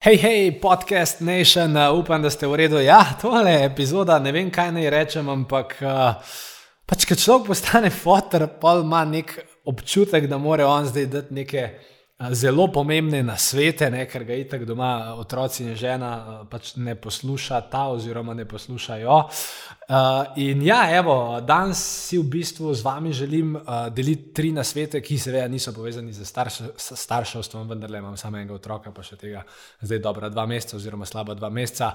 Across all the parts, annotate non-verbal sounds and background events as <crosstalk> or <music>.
Hej, hej, podcast Nation, uh, upam, da ste v redu. Ja, tole je epizoda, ne vem, kaj naj rečem, ampak uh, pač, ker človek postane <laughs> fotor, pa ima nek občutek, da mora on zdaj dati neke zelo pomembne nasvete, ne, ker ga itak doma otroci in žena pač ne poslušata oziroma ne poslušajo. Uh, in ja, evo, danes si v bistvu z vami želim uh, deliti tri nasvete, ki seveda niso povezani z starš starševstvom, vendar le imam samo enega otroka, pa še tega zdaj dobra dva meseca oziroma slaba dva meseca.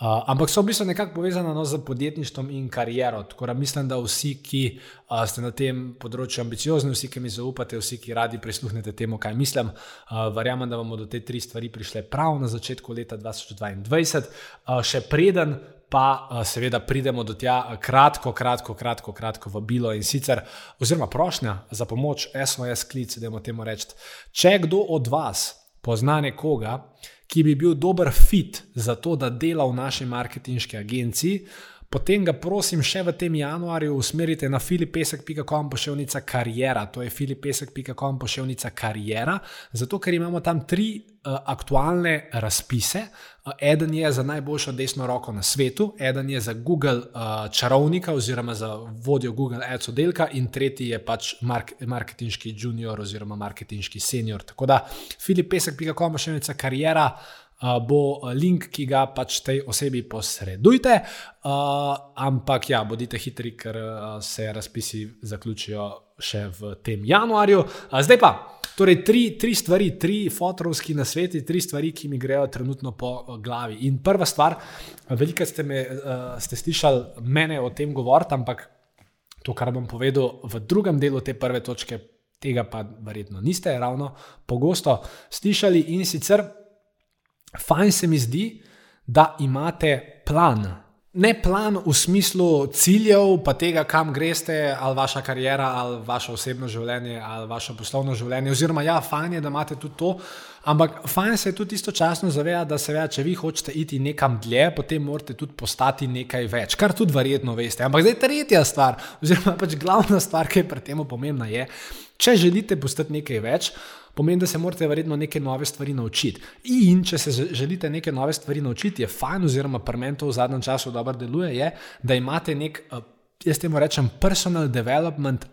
Uh, ampak so v bistvu nekako povezane no, z podjetništvom in kariero. Tako da mislim, da vsi, ki uh, ste na tem področju ambiciozni, vsi, ki mi zaupate, vsi, ki radi prisluhnete temu, kaj mislim, uh, verjamem, da bomo do te tri stvari prišle prav na začetku leta 2022. Uh, še preden pa uh, seveda pridemo do tja kratko, kratko, kratko, kratko vabilo in sicer, oziroma prošnja za pomoč, SOS klic, da imamo temu reči. Če kdo od vas pozna nekoga, ki bi bil dober fit za to, da dela v naši marketinški agenciji, Potem ga prosim še v tem januarju usmerite na filipesek.com pošiljka karijera. To je filipesek.com pošiljka karijera, zato ker imamo tam tri uh, aktualne razpise. Uh, eden je za najboljšo desno roko na svetu, eden je za Google uh, čarovnika oziroma za vodjo Google Ads oddelka, in tretji je pač mark marketinški junior oziroma marketinški senior. Tako da filipesek.com pošiljka karijera bo link, ki ga pač tej osebi posredujte. Ampak ja, bodite hitri, ker se razpisi zaključijo še v tem januarju. Zdaj pa. Torej, tri, tri stvari, tri fotorovski nasveti, tri stvari, ki mi grejo trenutno po glavi. In prva stvar, veliko ste, me, ste slišali mene o tem govoriti, ampak to, kar bom povedal v drugem delu te prve točke, tega pa verjetno niste ravno pogosto slišali. In sicer fajn se mi zdi, da imate plan. Ne plan v smislu ciljev, pa tega, kam greste, ali vaša karijera, ali vaše osebno življenje, ali vaše poslovno življenje. Oziroma, ja, fajn je, da imate tudi to, ampak fajn se je tudi istočasno zavedati, da se ve, če vi hočete iti nekam dlje, potem morate tudi postati nekaj več, kar tudi verjetno veste. Ampak zdaj tretja stvar, oziroma pač glavna stvar, ki je pri tem pomembna, je, če želite postati nekaj več pomeni, da se morate verjetno neke nove stvari naučiti. In če se želite neke nove stvari naučiti, je fajn, oziroma pri meni to v zadnjem času dobro deluje, je, da imate nek, eh, jaz temu rečem, personal development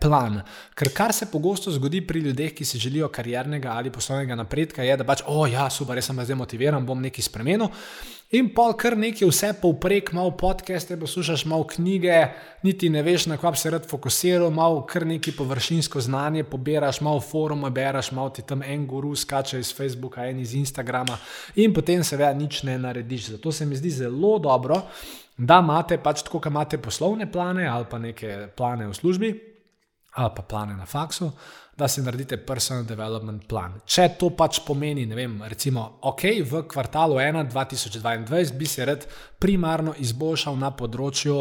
plan. Ker kar se pogosto zgodi pri ljudeh, ki si želijo kariernega ali poslovnega napredka, je, da pač, o ja, super, jaz sem zdaj motiviran, bom nekaj spremenil. In pol kar nekaj, vse povprek, malo podcaste, poslušaš malo knjige, niti ne veš, na kaj bi se rad fokusiral, malo kar nekaj površinsko znanje pobiraš, malo forume bereš, malo ti tam en guru skače iz Facebooka, en iz Instagrama in potem seveda nič ne narediš. Zato se mi zdi zelo dobro, da imate pač tako, kot imate poslovne plane ali pa neke plane v službi ali pa plane na faksu, da si naredite personal development plan. Če to pač pomeni, ne vem, recimo, ok, v kvartalu 1 2022 bi se rad primarno izboljšal na področju.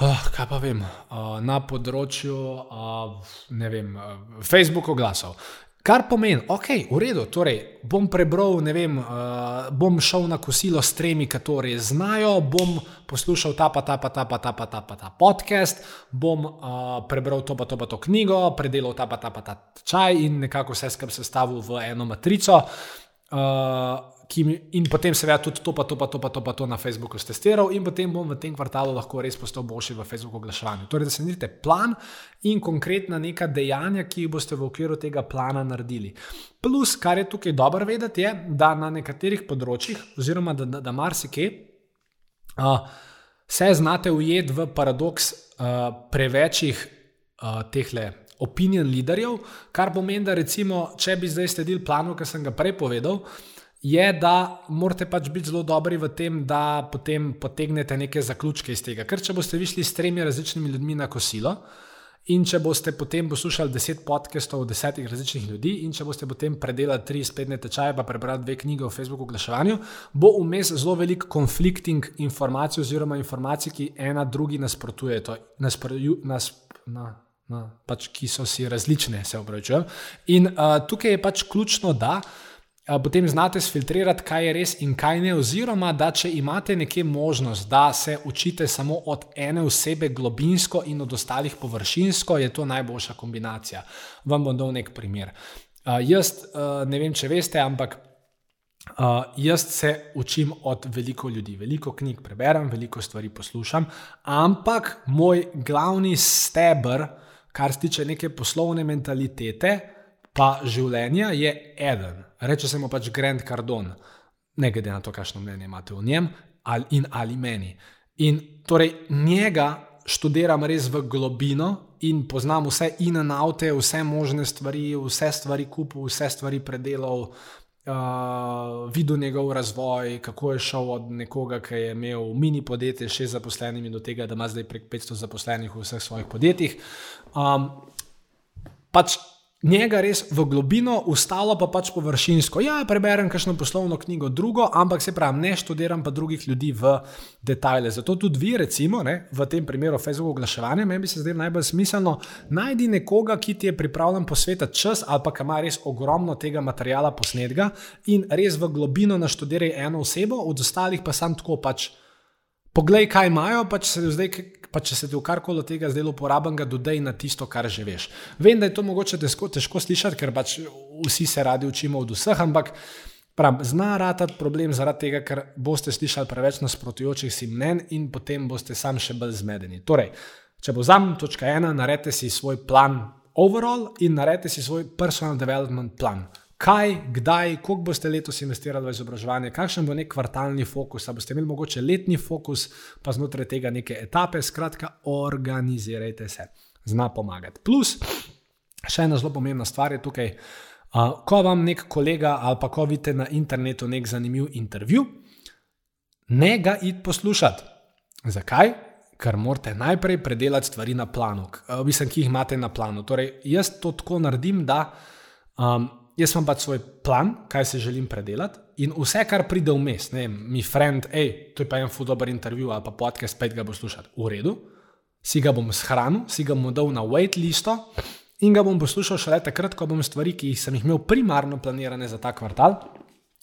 Oh, kaj pa vem, uh, na področju, uh, ne vem, uh, Facebook oglasov. Kar pomeni, ok, v redu, torej bom prebral, ne vem, uh, bom šel na kosilo s tremi, ki to res znajo, bom poslušal ta pa ta pa ta pa ta pa ta pa ta podcast, bom uh, prebral to pa to pa to knjigo, predelal ta pa ta pa ta čaj in nekako vse skupaj sestavil v eno matrico. Uh, mi, in potem seveda tudi to, pa to, pa to, pa to, pa to na Facebooku testiral, in potem bom v tem kvartalu lahko res postal boljši v Facebooku oglaševanju. Torej, da se naredite plan in konkretna neka dejanja, ki jih boste v okviru tega plana naredili. Plus, kar je tukaj dobro vedeti, je, da na nekaterih področjih, oziroma da, da, da marsikaj, uh, se znate ujeti v paradoks uh, prevečjih uh, teh le. Opinion leaderjev, kar pomeni, da recimo, če bi zdaj sledili planu, ki sem ga prej povedal, uh, je, da morate pač biti zelo dobri v tem, da potem potegnete neke zaključke iz tega. Ker če boste višli s tremi različnimi ljudmi na kosilo. In če boste potem poslušali deset podcastov od desetih različnih ljudi, in če boste potem predelali tri spletne tečaje, pa prebrali dve knjige o Facebooku oglaševanju, bo vmes zelo velik konflikting informacij, oziroma informacij, ki ena drugi nasprotujejo, nas, na, na, pač, ki so si različne, se upravičujem. In uh, tukaj je pač ključno, da potem znate filtrirati, kaj je res in kaj ne. Oziroma, da če imate nekje možnost, da se učite samo od ene osebe globinsko in od ostalih površinsko, je to najboljša kombinacija. Vam bom dal nek primer. Uh, jaz uh, ne vem, če veste, ampak Uh, jaz se učim od veliko ljudi, veliko knjig preberem, veliko stvari poslušam, ampak moj glavni stebr, kar se tiče neke poslovne mentalitete, pa življenja, je eden. Reče se mu pač Grand Cardon, ne glede na to, kakšno mnenje imate o njem ali, in ali meni. In torej njega študiram res v globino in poznam vse in na avte, vse možne stvari, vse stvari kupil, vse stvari predelal. Uh, videl njegov razvoj, kako je šel od nekoga, ki je imel mini podjetje s šest zaposlenimi, do tega, da ima zdaj prek 500 zaposlenih v vseh svojih podjetjih. Um, pač njega res v globino, ustalo pa pač površinsko. Ja, preberem kakšno poslovno knjigo, drugo, ampak se pravi, ne študiram pa drugih ljudi v detajle. Zato tudi vi, recimo, ne, v tem primeru Facebook oglaševanja, meni bi se zdelo najbolj smiselno, najdi nekoga, ki ti je pripravljen posvetiti čas ali pa ima res ogromno tega materiala posnetka in res v globino naštudiraj eno osebo, od ostalih pa sam tako pač. Poglej, kaj imajo, pa če se, zdaj, pa če se ti v karkoli tega zdelo uporaben, ga dodaj na tisto, kar že veš. Vem, da je to mogoče težko, težko slišati, ker pač vsi se radi učimo od vseh, ampak prav, zna ratati problem zaradi tega, ker boste slišali preveč nasprotujočih si mnen in potem boste sam še bolj zmedeni. Torej, če bo zam, točka ena, naredite si svoj plan overall in naredite si svoj personal development plan kaj, kdaj, koliko boste letos investirali v izobraževanje, kakšen bo nek kvartalni fokus, ali boste imeli mogoče letni fokus, pa znotraj tega neke etape. Skratka, organizirajte se, zna pomagati. Plus, še ena zelo pomembna stvar je tukaj. Uh, ko vam nek kolega ali pa ko vidite na internetu nek zanimiv intervju, ne ga id poslušati. Zakaj? Ker morate najprej predelati stvari na planu, uh, mislim, ki jih imate na planu. Torej, jaz to tako naredim, da um, jaz imam pač svoj plan, kaj se želim predelati, in vse, kar pride vmes, ne vem, mi friend, hej, to je pa en fudober intervju ali pa podcast, spet ga bo slušati, v redu, si ga bom shranil, si ga bom dal na wait listo in ga bom poslušal šele takrat, ko bom stvari, ki sem jih imel primarno planirane za ta kvartal,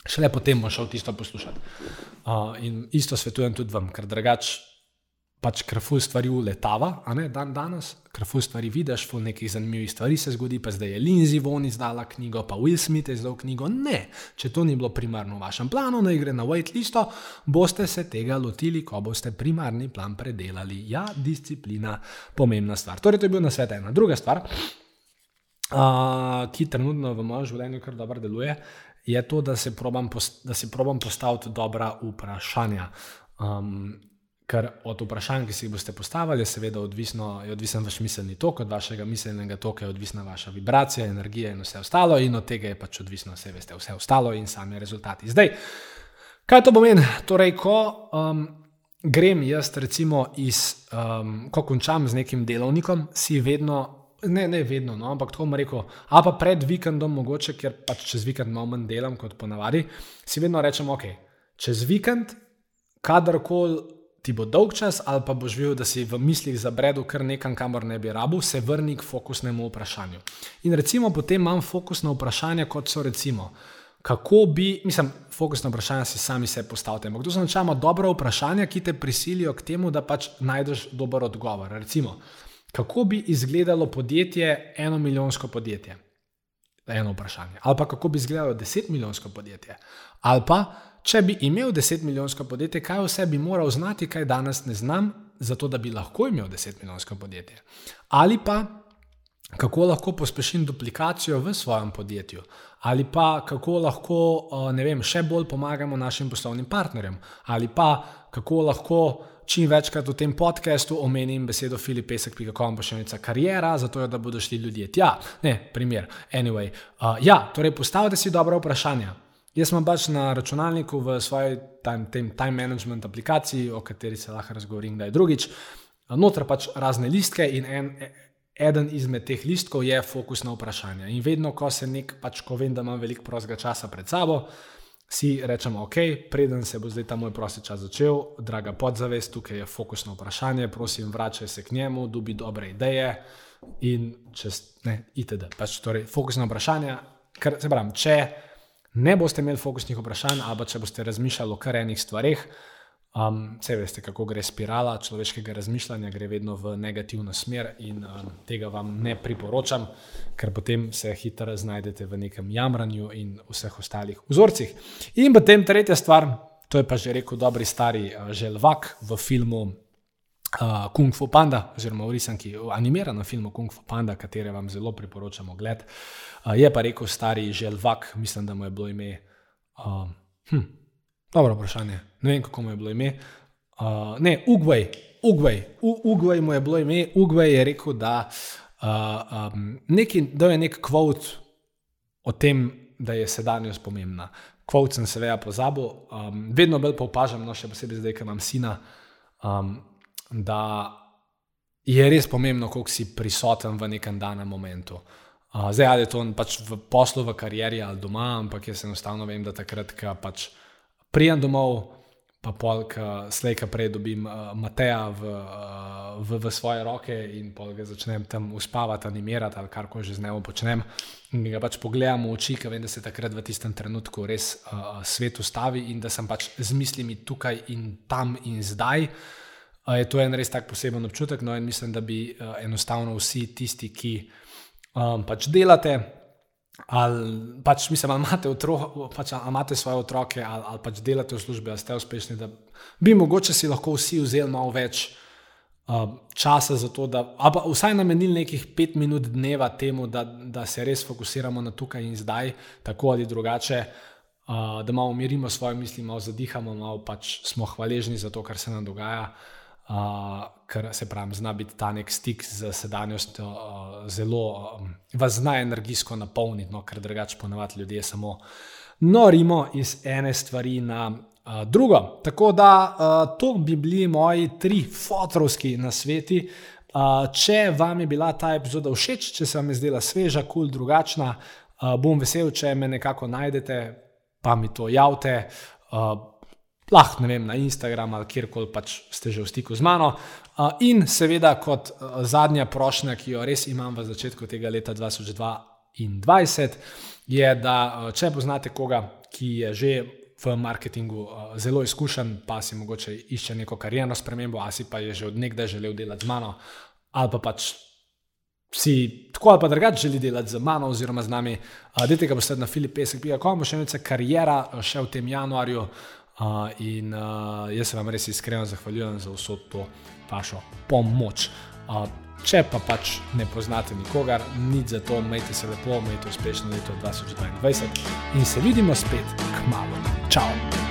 šele potem bom šel tisto poslušati. Uh, in isto svetujem tudi vam, ker drugače pač krful stvari uletava, a ne dan danes, krful stvari vidiš, ful nekih zanimivih stvari se zgodi, pa zdaj je Lindsay von izdala knjigo, pa Will Smith je izdal knjigo. Ne, če to ni bilo primarno v vašem planu, naj gre na waitlisto, boste se tega lotili, ko boste primarni plan predelali. Ja, disciplina, pomembna stvar. Torej, to je bil na svet ena. Druga stvar, uh, ki trenutno v mojem življenju kar dobro deluje, je to, da se probam, da se probam postaviti dobra vprašanja. Um, Ker od vprašanj, ki si jih boste postavili, je seveda odvisno, je odvisen vaš miselni tok, od vašega miselnega toka je odvisna vaša vibracija, energija in vse ostalo, in od tega je pač odvisno vse, veste, vse ostalo in sami rezultati. Zdaj, kaj to pomeni? Torej, ko um, grem jaz, recimo, iz, um, ko končam z nekim delovnikom, si vedno, ne, ne vedno, no, ampak tako bom rekel, a pa pred vikendom, mogoče, ker pač čez vikend malo manj delam kot ponavadi, si vedno rečem, ok, čez vikend, kadarkoli ti bo dolg čas, ali pa boš videl, da si v mislih zabredel kar nekam, kamor ne bi rabil, se vrni k fokusnemu vprašanju. In recimo potem imam fokusno vprašanje, kot so recimo. Kako bi, mislim, fokusno vprašanje si sami se postavite. Ampak to so načeloma dobra vprašanja, ki te prisilijo k temu, da pač najdeš dober odgovor. Recimo, kako bi izgledalo podjetje, eno milijonsko podjetje? Eno vprašanje. Ali pa kako bi izgledalo deset milijonsko podjetje? Ali pa Če bi imel 10 milijonsko podjetje, kaj vse bi moral znati, kaj danes ne znam, zato da bi lahko imel 10 milijonsko podjetje? Ali pa kako lahko pospešim duplikacijo v svojem podjetju? Ali pa kako lahko eh, vem, še bolj pomagamo našim poslovnim partnerjem? Ali pa kako lahko čim večkrat v tem podkastu omenim besedo filipesek.com, pa še enica karijera, zato da bodo šli ljudje tja. Ne, primer. Anyway, uh, ja, torej postavite si dobra vprašanja. Jaz sem pač na računalniku v svoji time, time management aplikaciji, o kateri se lahko razgovorim, da je drugič. Notor pač razne listke in en, eden izmed teh listkov je fokus na vprašanje. In vedno, ko se nek, pač ko vem, da imam veliko prostega časa pred sabo, si rečem, ok, preden se bo zdaj ta moj prosti čas začel, draga podzavest, tukaj je fokus na vprašanje, prosim, vračaj se k njemu, dobi dobre ideje in čez, ne, itd. Pač torej, fokus na vprašanje, ker se pravim, če ne boste imeli fokusnih vprašanj, ali če boste razmišljali o kar enih stvareh, Um, vse veste, kako gre spirala človeškega razmišljanja, gre vedno v negativno smer in um, tega vam ne priporočam, ker potem se hitro znajdete v nekem jamranju in vseh ostalih vzorcih. In potem tretja stvar, to je pa že rekel dobri stari uh, Želvak v filmu uh, Kung Fu Panda, oziroma v resnici v animiranem filmu Kung Fu Panda, katere vam zelo priporočam ogled. Uh, je pa rekel stari Želvak, mislim, da mu je bilo ime. Uh, hm, Dobro vprašanje. Ne vem, kako mu je bilo ime. Uh, ne, Ugvaj, Ugvaj, Ugvaj mu je bilo ime. Ugvaj je rekel, da, uh, um, neki, da je nek kvot o tem, da je sedanjost pomembna. Kvot sem seveda pozabil, um, vedno bolj pa opažam, no še posebej zdaj, ker imam sina, um, da je res pomembno, koliko si prisoten v nekem danem momentu. Uh, zdaj, ali je to pač v poslu, v karieri ali doma, ampak jaz enostavno vem, da takrat, ko pač prijem domov, pa polk, slejka prej dobim uh, Mateja v, uh, v, v svoje roke in polk začnem tam uspavati, animirati ali kar koli že z njim počnem. In ga pač pogledam v oči, ker vem, da se takrat v tistem trenutku res uh, svet ustavi in da sem pač z mislimi tukaj in tam in zdaj. Uh, je to en res tak poseben občutek. No, in mislim, da bi uh, enostavno vsi tisti, ki um, pač delate, ali pač mislim, ali imate, otro, pač, ali imate svoje otroke, ali, ali pač delate v službi, ali ste uspešni, da bi mogoče si lahko vsi vzeli malo več uh, časa za to, da pa vsaj namenili nekih pet minut dneva temu, da, da se res fokusiramo na tukaj in zdaj, tako ali drugače. Uh, da malo umirimo svoje misli, malo zadihamo, malo pač smo hvaležni za to, kar se nam dogaja. Uh, uh, ker se pravi, zna biti ta nek stik z sedanjostjo uh, zelo, um, vas zna energijsko napolniti, no, ker drugače ponavadi ljudje samo norimo iz ene stvari na uh, drugo. Tako da uh, to bi bili moji tri fotorovski nasveti. Uh, če vam je bila ta epizoda všeč, če se vam je zdela sveža, kul, cool, drugačna, uh, bom vesel, če me nekako najdete, pa mi to javite. Uh, lahko vem, na Instagram ali kjerkoli pač ste že v stiku z mano. In seveda, kot zadnja prošnja, ki jo res imam v začetku tega leta 2022, je, da če poznate koga, ki je že v marketingu zelo izkušen, pa si mogoče išče neko karjerno spremembo, ali pa je že odnegdaj želel delati z mano, ali pa pač. Si tako ali pa drugače želi delati z mano oziroma z nami, uh, dajte ga poslednji na filipesek.com, še enica karijera, še v tem januarju, Uh, in uh, jaz se vam res iskreno zahvaljujem za vso to vašo pomoč. Uh, če pa pač ne poznate nikogar, nič za to, imejte se lepo, imejte uspešno leto 2022 in se vidimo spet k malu. Ciao!